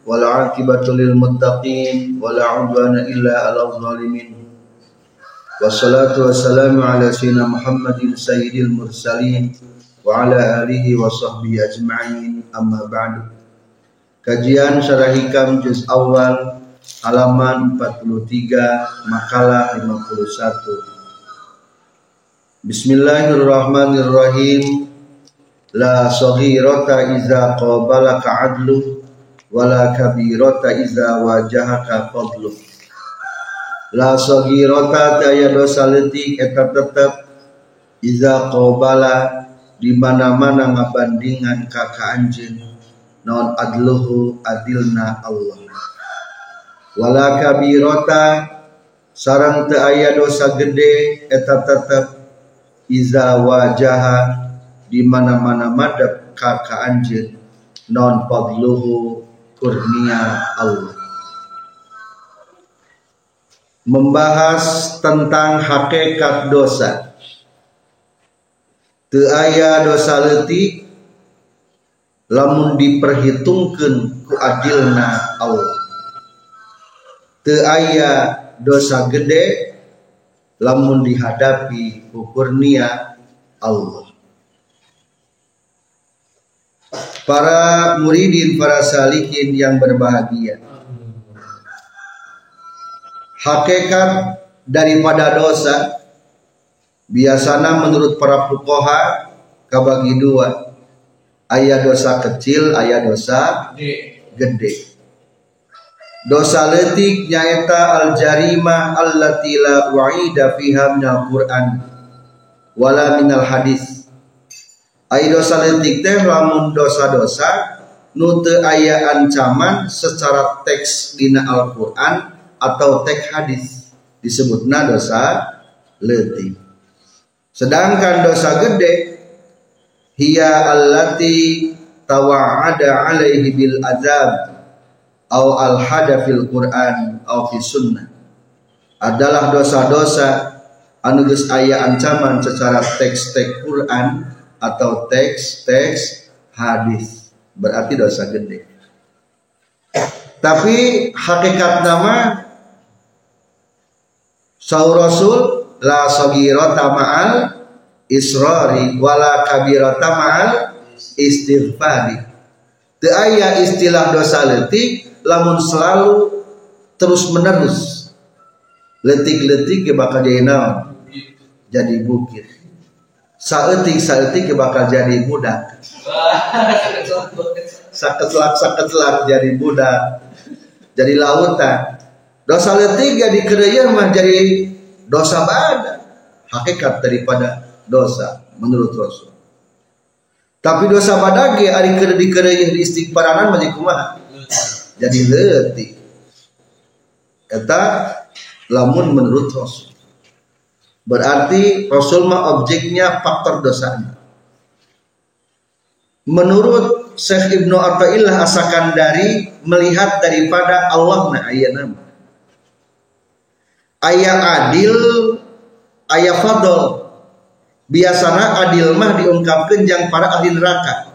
Wal aqibatu lil muttaqin wala udwana illa 'alal zalimin. Wassalatu wassalamu ala sayyidina Muhammadin sayyidil mursalin wa ala alihi wa sahbihi ajma'in amma ba'du. Kajian Syarah Hikam juz awal halaman 43 makalah 51 Bismillahirrahmanirrahim. La saghirata iza qabalaka adlu Wala kabirata iza wajahaka fadlu. La saghirata taya dosa letik eta tetep Iza qabala di mana-mana kakak anjeun non adluhu adilna Allah. Wala kabirota sarang teu aya dosa gede eta tetep iza wajaha di mana-mana madep ka ka anjeun non fadluhu kurnia Allah. Membahas tentang hakikat dosa. Teu aya dosa leutik lamun diperhitungkeun ku adilna Allah. Teu aya dosa gede lamun dihadapi kurnia Allah. Para muridin para salikin yang berbahagia. Hakikat daripada dosa biasanya menurut para fukoha kabagi dua. Ayah dosa kecil ayah dosa gede dosa letik nyaeta al jarima allati la wa'ida fiha minal Qur'an. Wala minal hadis. Ai dosa letik teh lamun dosa-dosa nu teu aya ancaman secara teks dina Al-Qur'an atau teks hadis. Disebutna dosa letik sedangkan dosa gede hiya allati tawa'ada alaihi bil azab au al hada fil Quran au fi sunnah. Adalah dosa-dosa anu geus aya ancaman secara teks-teks Quran atau teks-teks hadis. Berarti dosa gede. Tapi hakikat nama Saur Rasul la sagirata ma'al israri wala kabirata ma'al istighfari. Teu aya istilah dosa letik lamun selalu terus menerus letik-letik ke bakal jadi naon? Jadi bukit. Saetik saetik ke bakal jadi budak. Saketlak saketlak jadi budak. Jadi lautan. Dosa letik jadi kereyeun mah jadi dosa badan. Hakikat daripada dosa menurut Rasul. Tapi dosa badage ari keur di istighfaranan mah kumaha jadi letih kata lamun menurut Rasul. Berarti Rasul mah objeknya faktor dosanya. Menurut Syekh Ibnu Athaillah asakan dari melihat daripada Allah na ayat nama. Ayat adil ayat fadl. Biasanya adil mah diungkapkan yang para ahli neraka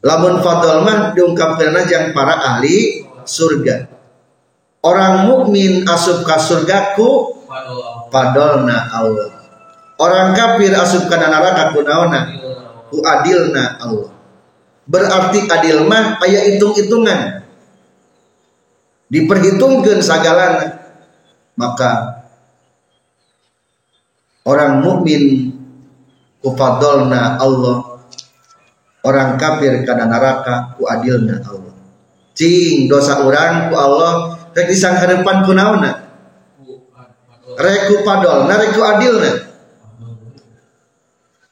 lamun fadl mah diungkapkan yang para ahli surga. Orang mukmin asup ka surga ku fadlna Allah. Orang kafir asup ka neraka ku naona ku adilna Allah. Berarti adil mah aya hitung-hitungan. Diperhitungkan segalanya maka orang mukmin ku fadlna Allah orang kafir kana neraka ku adilna Allah. Cing dosa orang ku Allah. Rek disangharepan ku naonna rek ku padolna rek ku adilna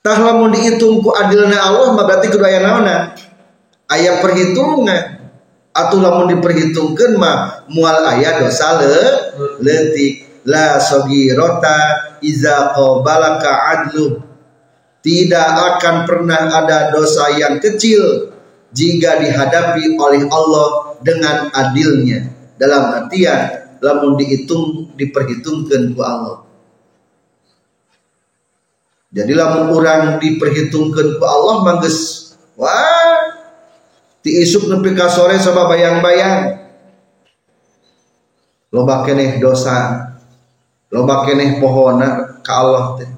tah lamun dihitung ku adilna Allah mah berarti kudu aya naonna aya perhitungan atau lamun diperhitungkan mah mual aya dosa le letik la sogirota iza qabalaka adlu tidak akan pernah ada dosa yang kecil jika dihadapi oleh Allah dengan adilnya. Dalam artian lamun dihitung diperhitungkan ku Allah. Jadi lamun orang diperhitungkan ku Allah mangges wah diisuk nepi ka sore bayang-bayang. Loba keneh dosa loba keneh pohona ka Allah teh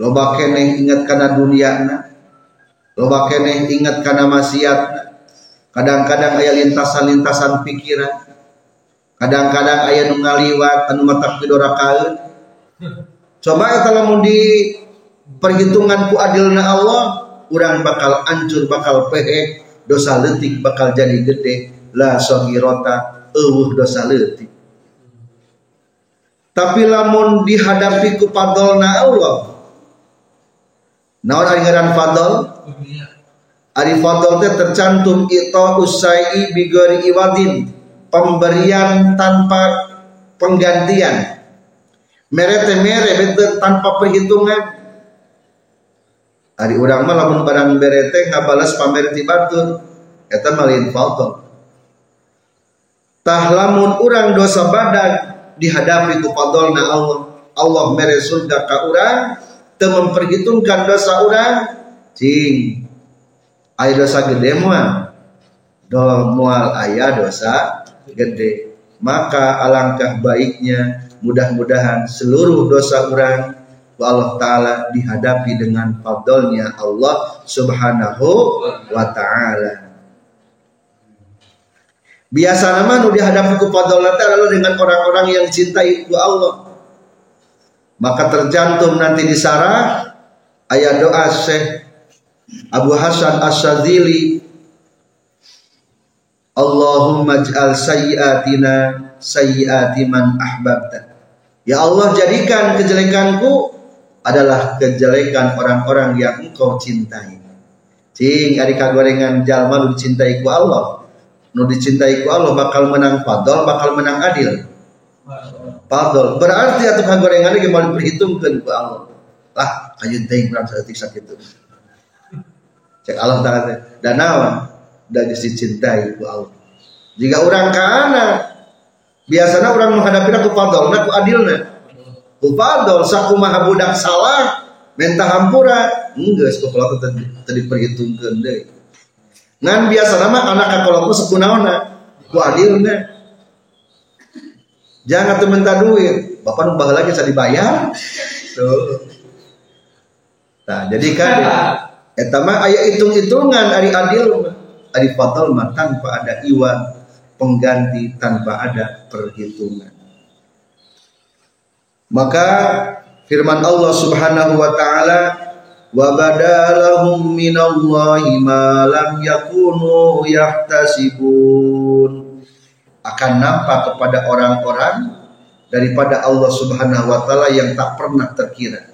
loba keneh ingat kana duniana loba keneh ingat kana maksiatna kadang-kadang aya lintasan-lintasan pikiran. Kadang-kadang aya nu ngaliwat anu matak pidorakaeun coba eta lamun di perhitungan ku adilna Allah urang bakal hancur bakal pehek dosa letik bakal jadi gede. La sahirota eueuh dosa letik tapi lamun dihadapi ku fadlna Allah naon ari ngaran fadl Ari fadl teh tercantum ito usai bigori iwadin pemberian tanpa penggantian. Merete mere bete tanpa perhitungan. Ari urang mah lamun barang berete ngabalas pamer ti batur eta malin fadl tah lamun urang dosa badan dihadapi ku fadlna Allah Allah mere surga ka urang memperhitungkan dosa urang? Cing. Aya dosa gede mual do mual aya dosa gede. Maka alangkah baiknya mudah-mudahan seluruh dosa orang Allah taala dihadapi dengan fadlnya Allah Subhanahu wa taala. Biasa nama nu dihadapi ku fadlna lalu dengan orang-orang yang cintai ku Allah maka tercantum nanti di sarah ayat doa Syekh Abu Hasan Asyadzili Allahumma ij'al sayyiatina sayyiati man ahbabta. Ya Allah jadikan kejelekanku adalah kejelekan orang-orang yang engkau cintai. Cing ari kagorengan jalma nu dicintai ku Allah? Nu dicintai ku Allah bakal menang fadl bakal menang adil fadl. Berarti atuh kagorengan ge mau diperhitungkeun ku Allah? Lah kayun teuing urang saeutik sakitu cek Allah taala dan naon dan dicintai ku Allah. Jika orang kana biasanya orang menghadapi ku fadlna ku adilna ku fadl sakumaha budak salah minta hampura. Enggeus ku kalau tadi tadi perhitungkeun deui ngan biasa nama anak kakoloku sakunaonna ku adilna jangan tuh minta duit. Bapak nu baheula lagi bisa dibayar. Tuh. Nah jadi kan Eta mah hitung-hitungan ari adil ari fadl mah tanpa ada iwa pengganti tanpa ada perhitungan. Maka firman Allah Subhanahu wa taala wa badalahum minallahi ma lam yakunu yahtasibun akan nampak kepada orang-orang daripada Allah Subhanahu wa taala yang tak pernah terkira.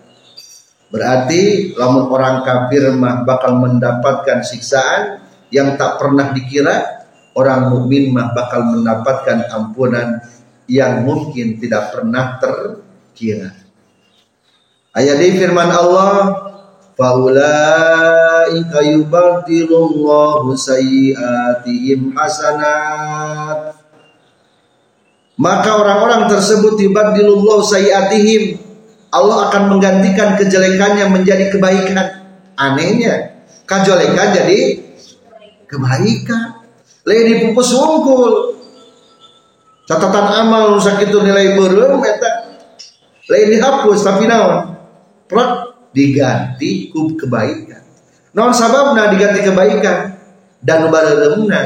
Berarti lamun orang kafir mah bakal mendapatkan siksaan yang tak pernah dikira, orang mukmin mah bakal mendapatkan ampunan yang mungkin tidak pernah terkira. Ayat di firman Allah, faulaika yubaddilullahu sayyiatihim hasanat. Maka orang-orang tersebut yubaddilullahu sayyiatihim Allah akan menggantikan kejelekannya menjadi kebaikan. Anehnya, kejelekan jadi kebaikan. Lain dipupus wungkul. Catatan amal rusak itu nilai berem eta. Lain dihapus tapi naon? Prak diganti ku kebaikan. Naon sababna diganti kebaikan dan bareureumna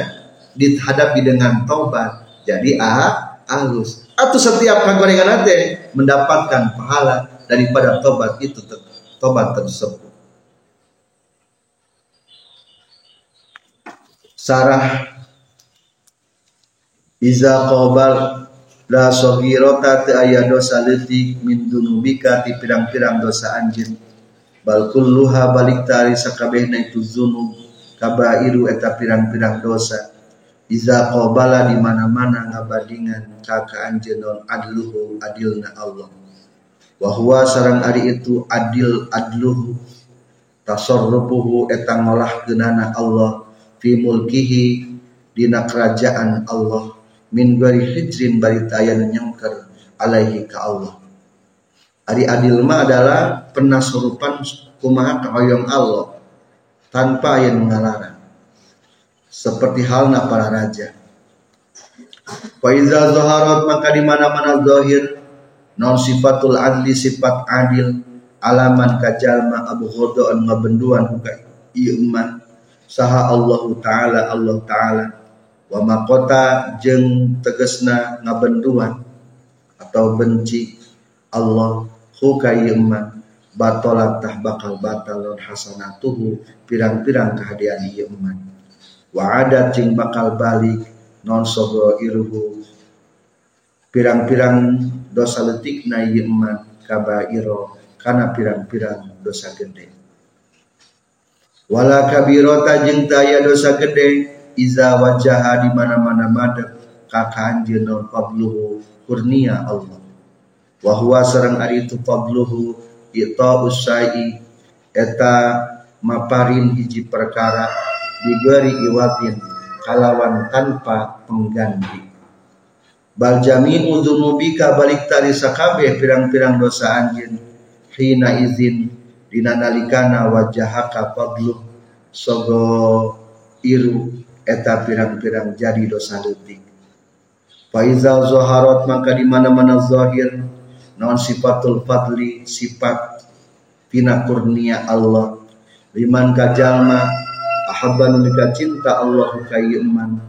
dihadapi dengan taubat. Jadi ah halus. Atau setiap kagorengan nate mendapatkan pahala daripada tobat itu tobat tersebut. Sarah Iza qabal la sogirota te aya dosa letik min dunubika ti pirang-pirang dosa anjin bal kulluha balik tari sakabehna itu zunub kabairu eta pirang-pirang dosa iza qabala di mana-mana ngabadingan ka anjeun adluhu adilna Allah. Wa huwa sarang ari itu adil adluhu tasarrufuhu eta ngolah genana Allah. Fi mulkihi dina kerajaan Allah. Min gari hijrin bari tayan nyangker alaihi ka Allah. Ari adil ma adalah penasurupan kumaha kahoyong Allah tanpa yang mengalarang seperti halnya para raja. Faiza zaharat maka di mana-mana zahir non sifatul adli sifat adil alaman kajalma abu khodoan ngabenduan hukai iman saha Allah taala Allah taala. Wa makota jeng tegesna ngabenduan atau benci Allah hukai iman batolat tah bakal batal hasanatuhu pirang-pirang kehadian iman wa ada cing bakal balik non sogo iruhu pirang-pirang dosa letik na iman iro karena pirang-pirang dosa gede. Wala kabirota jeng daya dosa gede iza wajah di mana-mana madep kakaan non pabluhu kurnia Allah. Wahwa serang ari itu ita usai eta maparin hiji perkara diberi iwatin kalawan tanpa pengganti. Bal jami'u balik tari sakabe pirang-pirang dosa anjin. Hina izin dina nalikana wajahaka fadlu. Sogo iru eta pirang-pirang jadi dosa letik Faizal zoharot maka di mana-mana zahir non sifatul fadli sifat tina kurnia Allah. Liman kajalma ahabban lika cinta Allah kayuman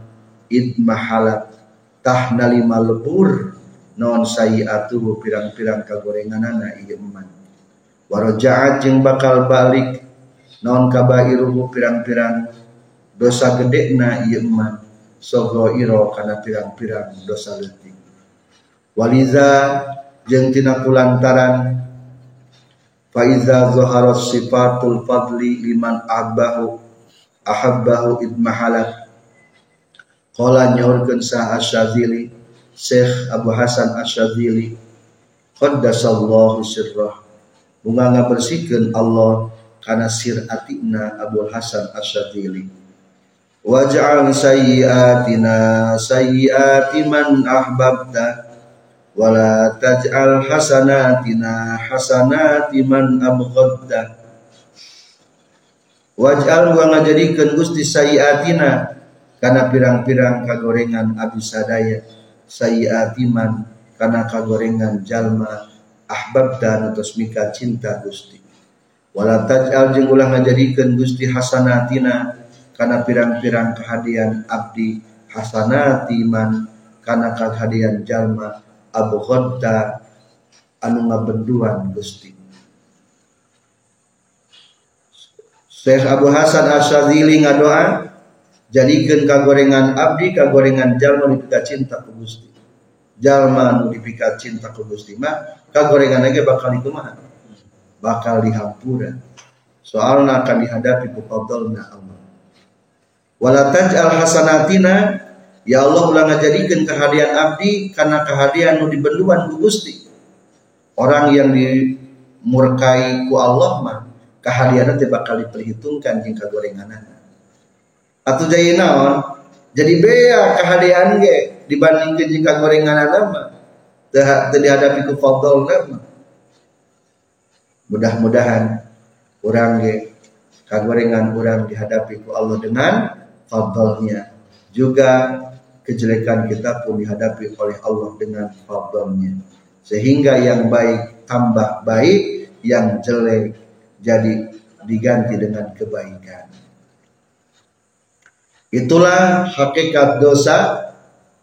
id mahalat tahna lima lebur. Non sayiatuhu pirang-pirang kagorenganana ieu iman warajaat jeung bakal balik. Non kabairuhu pirang-pirang. Dosa gede na ieu iman sogo iro kana pirang-pirang dosa leutik. Waliza jeung tina kulantaran. Faiza zaharat sifatul fadli liman abahu ahabbahu idmahalat Qala nyaurkeun sa Asyadzili Syekh Abu Hasan Asyadzili Qaddasallahu sirrah. Bunga ngabersihkeun Allah kana sir atina Abu Hasan Asyadzili Waj'al sayyiatina sayyiati man ahbabta wala taj'al hasanatina hasanati man abghadta Waj'al wa ngajadikeun Gusti sayiatina kana pirang-pirang kagorengan abdi sadaya sayiatiman kana kagorengan jalma ahbab dan utus mika cinta Gusti. Wala taj'al jeung ulah ngajadikeun Gusti hasanatina kana pirang-pirang kehadian abdi hasanatiman kana kehadian jalma abu anu ngabenduan Gusti. Syekh Abu Hasan Asyadzili ngadoa jadikan kagorengan abdi kagorengan jalma dipika cinta ku Gusti. Jalma dipika cinta ku mah kagorengan lagi bakal dikumaha? Bakal dihampura. Soalna akan dihadapi ku fadlna Allah. Wala taj'al hasanatina Ya Allah ulang ngajadikeun kehadian abdi karena kehadian nu dibenduan ku. Orang yang dimurkai ku Allah mah kehadiran teh bakal diperhitungkan jeung kagorenganana atuh jadi naon? Jadi bea kehadiran ge dibandingkeun jeung kagorenganana mah teu dihadapi ku mah mudah-mudahan orang ge kagorengan orang dihadapi ku Allah dengan fadlnya juga kejelekan kita pun dihadapi oleh Allah dengan fadlnya sehingga yang baik tambah baik yang jelek jadi diganti dengan kebaikan. Itulah hakikat dosa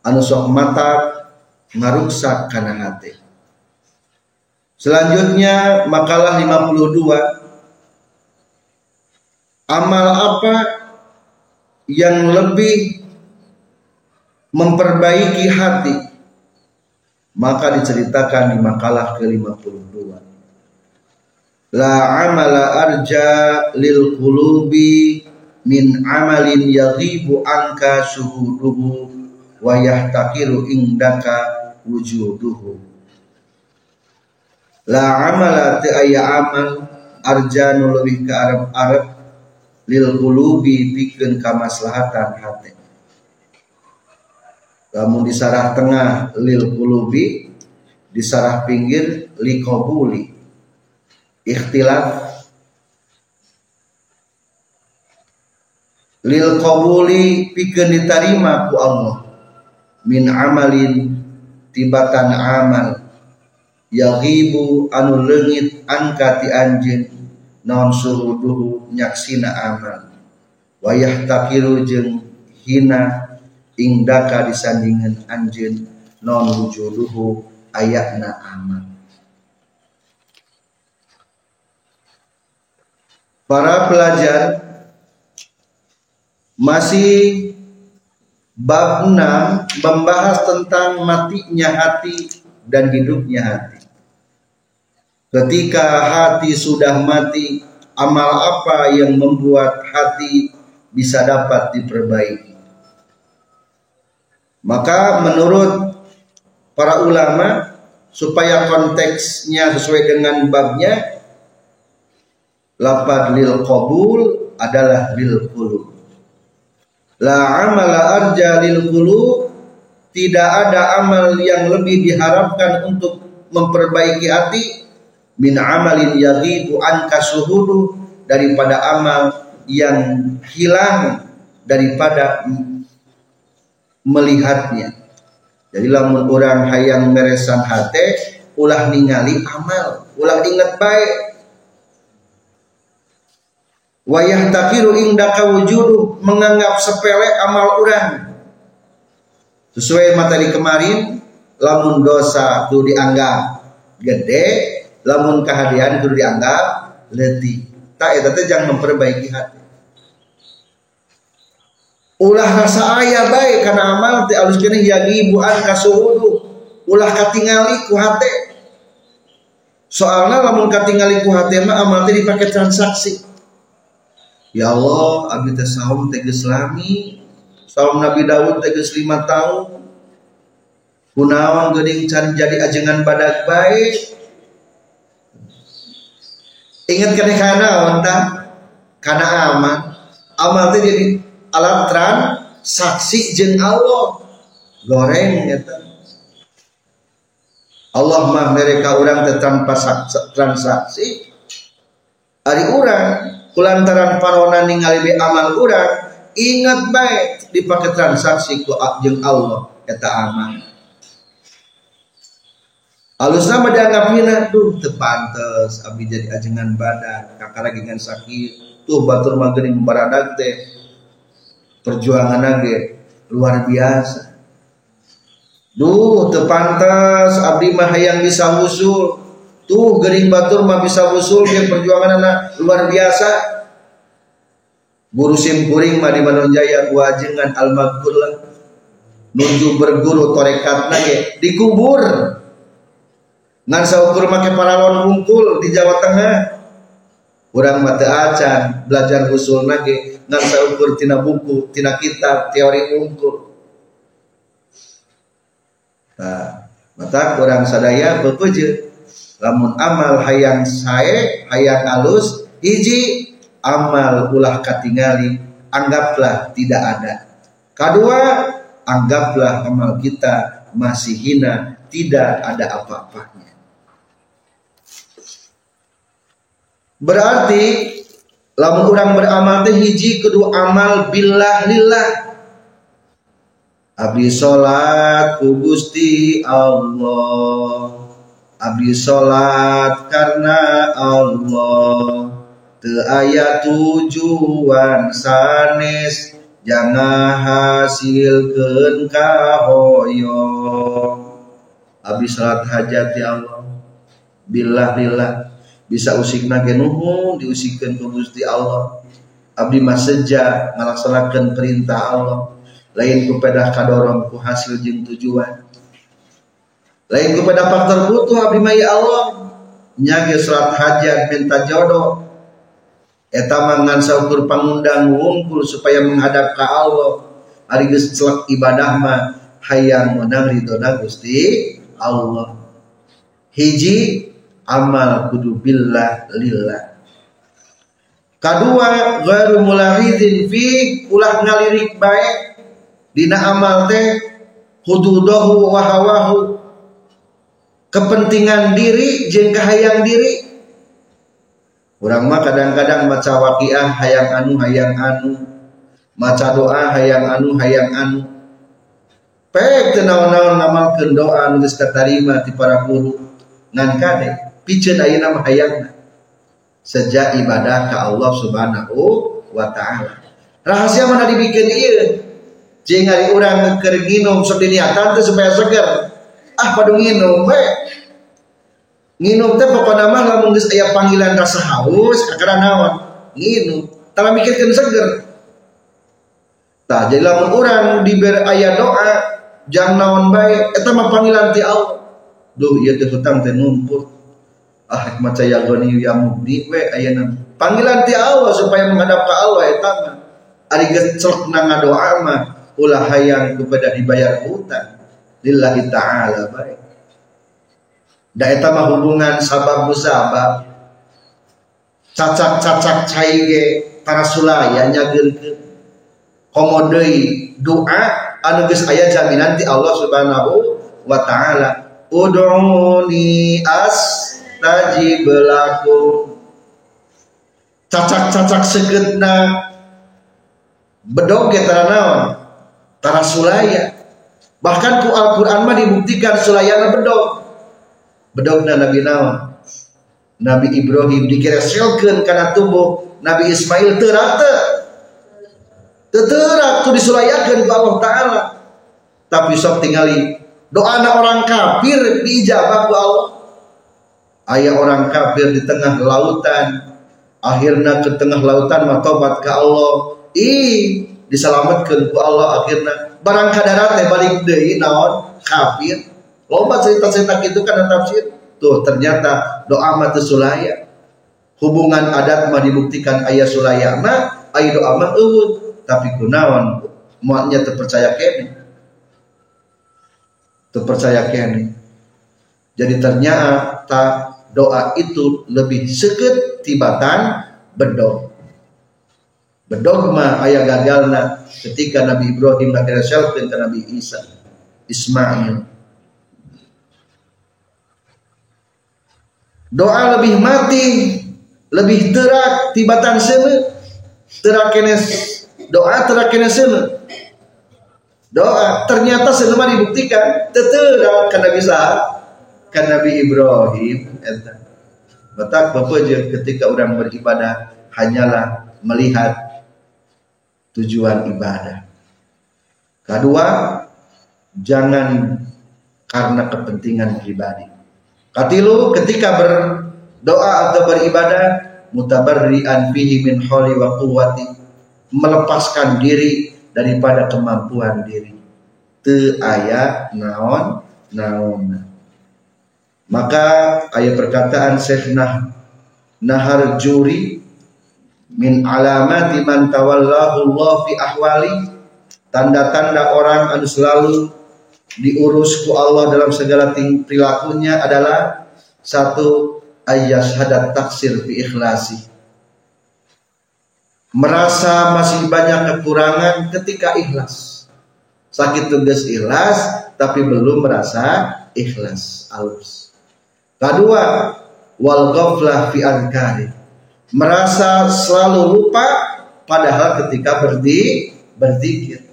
anu sok mata ngaruksak kana hati. Selanjutnya makalah 52 Amal apa yang lebih memperbaiki hati maka diceritakan di makalah ke-52 la amala arja lil qulubi min amalin yaghibu anka syuhuduhu wa yahtakiru indaka wujuduhu. La amala te aya amal arja nu leuwih ka arep-arep lil qulubi pikeun kamaslahatan hate lamun disarah tengah lil qulubi disarah pinggir li qabuli ikhtilaf. Lil qabuli pikeun diterima ku Allah. Min amalin tibatan amal. Yaghibu anu leungit angka ti anjeun naon suhuduhu nyaksina amal. Wayah takiru jeung hina indaka disandingan anjeun non wujuduhu ayatna amal Para pelajar masih bab 6 membahas tentang matinya hati dan hidupnya hati. Ketika hati sudah mati, amal apa yang membuat hati bisa dapat diperbaiki? Maka menurut para ulama supaya konteksnya sesuai dengan babnya Lapad lil qabul adalah lil qulub. La amala arja lil qulub tidak ada amal yang lebih diharapkan untuk memperbaiki hati min amalin yaghibu anka suhudu daripada amal yang hilang daripada melihatnya. Jadi lamun orang hayang meresan hati ulah ningali amal, ulah ingat baik wayah takiru indaka wujudu menganggap sepele amal orang. Sesuai materi kemarin lamun dosa itu dianggap gede lamun kehadian itu dianggap letih. Tak itu teh jangan memperbaiki hati. Ulah rasa ayah baik karena amal teh alus kene yagi buan kasuhudu ulah katingali ku hati soalnya lamun katingali ku hati amal teh dipakai transaksi Ya Allah, abdi teh saum teges lami, saum Nabi Daud teges lima tahun. Kunaon geuning can jadi ajengan badak baik. Ingat kene kana ontah kana aman. Amal teh jadi alat saksi jeung Allah. Goreng eta. Allah mah mereka orang tanpa transaksi. Ari orang kulantaran parona ningali be amal urang ingat baik dipakai transaksi ku jeung Allah. Eta aman. Alusna mah dianggap hina tuh tepantes abdi jadi ajengan badan kakara dengan sakit. Tuh batur mah geuning baradag teh. Perjuangan ge luar biasa. Duh tepantes abdi mah hayang bisa musul Tuh gering batur mah bisa usul yang perjuangan anak luar biasa. Guru simpuring mah di Bandung Jaya wajengan al lah. Nuju berguru torekat nage dikubur. Ngan saukur make paralon hungkul di Jawa Tengah. Urang mata acan belajar usul nage ngan saukur tina buku, tina kitab, teori hungkul. Nah, mata kurang sadaya bepuji lamun amal hayang sae hayang alus hiji amal ulah katingali anggaplah tidak ada. Kedua anggaplah amal kita masih hina tidak ada apa-apanya. Berarti lamun orang beramal teh hiji kedua amal billah lillah abdi salat ku Gusti Allah Abdi salat karena Allah. Te aya tujuan sanes jangan hasilkeun kahoyong. Abdi salat hajat ya Allah. Billah billah bisa usik nuhun diusikkan ke Gusti Allah. Abdi mah melaksanakan perintah Allah. Lain kepada kadorong ku hasil jeung tujuan lain kepada faktor butuh abdi maya Allah. Nyage surat hajat minta jodoh. Eta mangan saukur pangundang wungkul supaya menghadap ke Allah. Ari geus celek ibadah mah hayang menang ridona Gusti Allah. Hiji amal kudu billah lillah. Kadua ghairu mulahidin fi ulah ngalirik baik. Dina amal teh hududahu wa hawahu kepentingan diri jeung kahayang diri. Orang mah kadang-kadang maca waqiah hayang anu hayang anu. Maca doa hayang anu hayang anu. Pek teu naon-naon ngamalkeun doa anu geus katarima ti para guru. Ngan kade piceun ayeuna mah hayangna. Sejak ibadah ka Allah Subhanahu wa taala. Rahasia mana dibikin ieu? Jeung ari urang keur nginum sok diniatan teh supaya seger ah padu nginum we? Nginum teh pokoknya mah lamun geus aya panggilan rasa haus kakara naon? Nginum. Tara mikirkeun seger. Tah jadi lamun urang diber aya doa jang naon bae eta mah panggilan ti Allah duh ieu teh hutang teh numpuk. Ah hikmat saya goni ya mubni we ayeuna panggilan ti Allah supaya menghadap ka Allah eta mah. Ari geus celek ngadoa mah ulah hayang kepada dibayar hutang lillahi ta'ala baik. Da eta mah hubungan sabab musabab cacak-cacak cai ge para sulaya nyageurkeun. Komodei doa anu geus jaminan ti Allah Subhanahu wa taala. Ud'uni astajib lakum cacak-cacak segetna bedog ge tara naon? Tara bahkan ku Al-Qur'an mah dibuktikan sulayana bedog bedogna Nabi naon Nabi Ibrahim digereselkeun karena tubuh Nabi Ismail terata teterak tu disulayakeun ku Allah Ta'ala. Tapi sok tingali doa orang kafir diijabah ku Allah. Ayah orang kafir di tengah lautan. Akhirnya ke tengah lautan mah tobat ke Allah. Ih diselamatkan ku Allah akhirnya barang kadarat balik deui naon kafir Lomba cerita-cerita gitu kan tafsir. Tuh ternyata doa mati sulaya. Hubungan adat mah dibuktikan ayah sulaya mah ayah doa mah eueuh tapi kunaon muatnya terpercaya kene. Terpercaya kene. Jadi ternyata doa itu lebih seket tibatan bedog. Bedog mah ayah gagalna ketika Nabi Ibrahim ngakhirnya selfie Nabi Isa Ismail. Doa lebih mati lebih terak tibatan seme terak kenes doa terak kenes doa ternyata selama dibuktikan teterak karena bisa kan Nabi Ibrahim entah Batak bapak ketika orang beribadah hanyalah melihat tujuan ibadah. Kedua, jangan karena kepentingan pribadi. Katilu ketika berdoa atau beribadah mutabarri'an fihi min holi wa quwwati melepaskan diri daripada kemampuan diri. Te aya naon naon. Maka ayat perkataan Syekh nah, Nahar Juri min alamati man tawallahu Allah fi ahwali tanda-tanda orang anu selalu diurus ku Allah dalam segala perilakunya adalah satu ayat hadat taksir fi ikhlasi. Merasa masih banyak kekurangan ketika ikhlas. Sakit tugas ikhlas tapi belum merasa ikhlas alus. Kedua wal fi adkari merasa selalu lupa padahal ketika berdi berzikir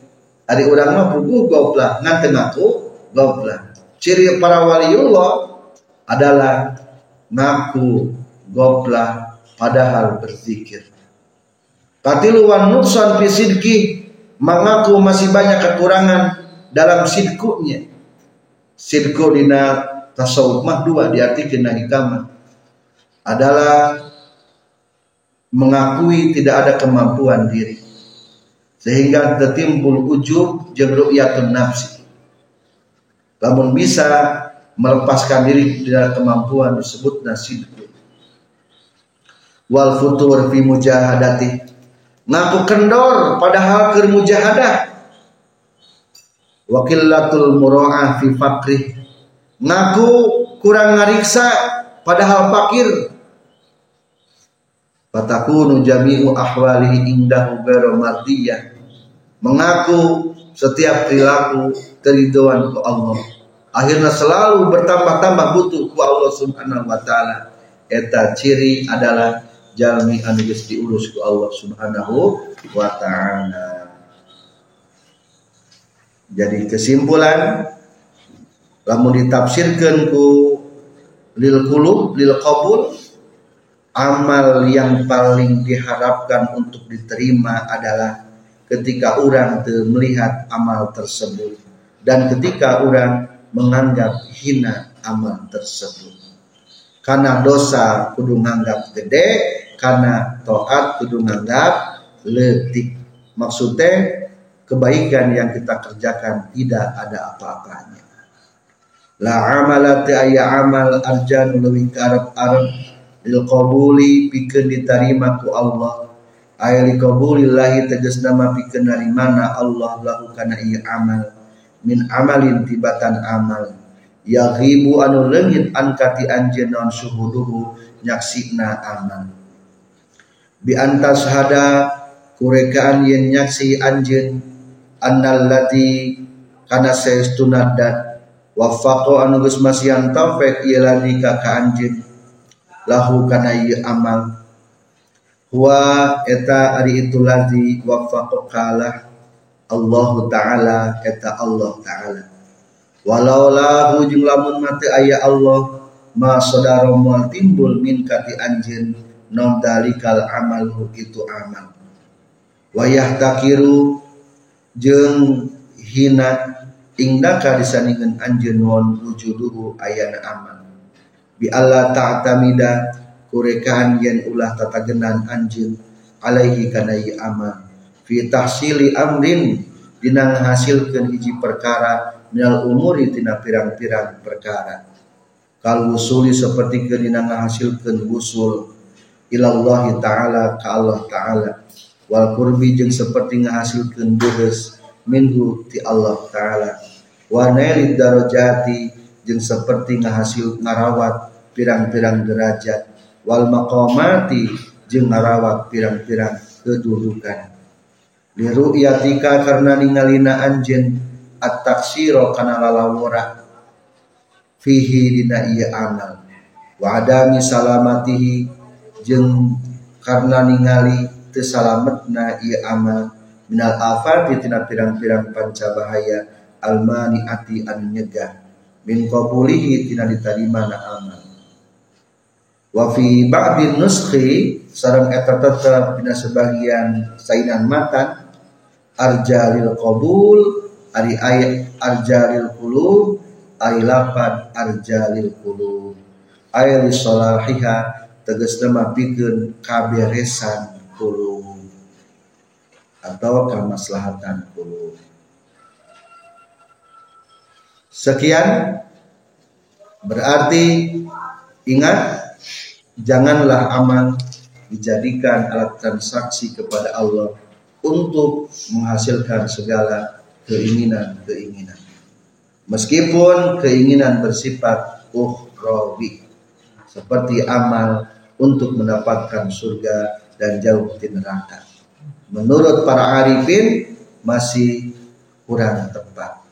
Ari orang mah puguh goblah ngan ngaku goblah. Ciri para waliullah adalah ngaku goblah padahal berzikir. Katiluan nuksan fi sidki mengaku masih banyak kekurangan dalam sidkunya. Sidku dina tasawuf mah dua diartikan hikmah adalah mengakui tidak ada kemampuan diri. Sehingga tertimbul ujub jeung ru'yatun nafsi. Lamun bisa melepaskan diri dari kemampuan disebut nasidku wal futur fi mujahadati. Ngaku kendor padahal keur mujahadah. Wakilatul mura'ah fi fakri ngaku kurang ngariksa padahal fakir fatakunu jami'u ahwalihi indahu ghairu mardiyah. Mengaku setiap perilaku keriduan ke Allah. Akhirnya selalu bertambah-tambah butuh ku Allah subhanahu wa ta'ala. Eta ciri adalah jalmi anu diurus ku Allah subhanahu wa ta'ala. Jadi kesimpulan lamun ditafsirkan ku lil kulub lil qabul amal yang paling diharapkan untuk diterima adalah ketika orang melihat amal tersebut dan ketika orang menganggap hina amal tersebut. Karena dosa kudu nganggap gede, karena toat kudu nganggap letik. Maksudnya kebaikan yang kita kerjakan tidak ada apa-apanya. La amalati ayya amal arjan lebih karab arab lil qabuli pikeun diterima ku Allah. Ay li qabulillahi tegas nama pikeun narimana Allah lahu kana ieu amal. Min amalin tibatan amal. Yaghibu anu leungit an kati anjeun non suhuduhu nyaksina amal. Bi antas hada kurekaan yen nyaksi anjeun annal lati kana saestuna dat. Wafaqo anu geus masihan taufik ieu ladi ka anjeun lahu kana ieu amal. Wa eta ari itu ladi wafaqo kalah Allah Ta'ala kata Allah Ta'ala. Walau lahu jeung lamun mate aya Allah ma saudara moal timbul min kati anjeun non dalikal amal itu amal. Wayah takiru jeung hina ingdaka disandingkeun anjeun non wujuduhu ayana amal bi Allah ta'tamida kurekaan yen ulah tatagenan anjeun alaihi kana amal fi tahsili amrin dina ngahasilkeun hiji perkara minal umuri tina pirang-pirang perkara. Kal wusuli seperti dina ngahasilkeun wusul ilallahi ta'ala ka Allah ta'ala. Wal qurbi jeung seperti ngahasilkeun beres minhu ti Allah ta'ala. Wa nailid darajati jeung seperti ngahasil ngarawat pirang-pirang derajat. Wal maqamati jeung ngarawat pirang-pirang kedudukan. Liru'yatika karena ningalina anjen at-taksiro kana lalawura. Fihi dina iya amal. Wa adami salamatihi jeung karena ningali teu salametna ieu amal. Minal afati tina pirang-pirang pancabahaya almani ati anu nyegah min qabulihi tina diterima na amal wa fi ba'din nuskhi sareng eta tetep dina sebagian sainan matan arjalil qabul ari ayat arjalil qulub ari lapan arjalil qulub. Ayat salahiha tegas nama pikeun kaberesan qulub. Atau kemaslahatan qulub sekian berarti ingat janganlah amal dijadikan alat transaksi kepada Allah untuk menghasilkan segala keinginan-keinginan. Meskipun keinginan bersifat ukhrawi seperti amal untuk mendapatkan surga dan jauh di neraka. Menurut para arifin masih kurang tepat.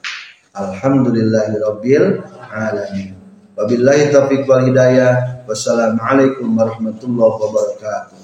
Alhamdulillahirabbil alamin. Wabillahi taufiq wal hidayah. Wassalamualaikum warahmatullahi wabarakatuh.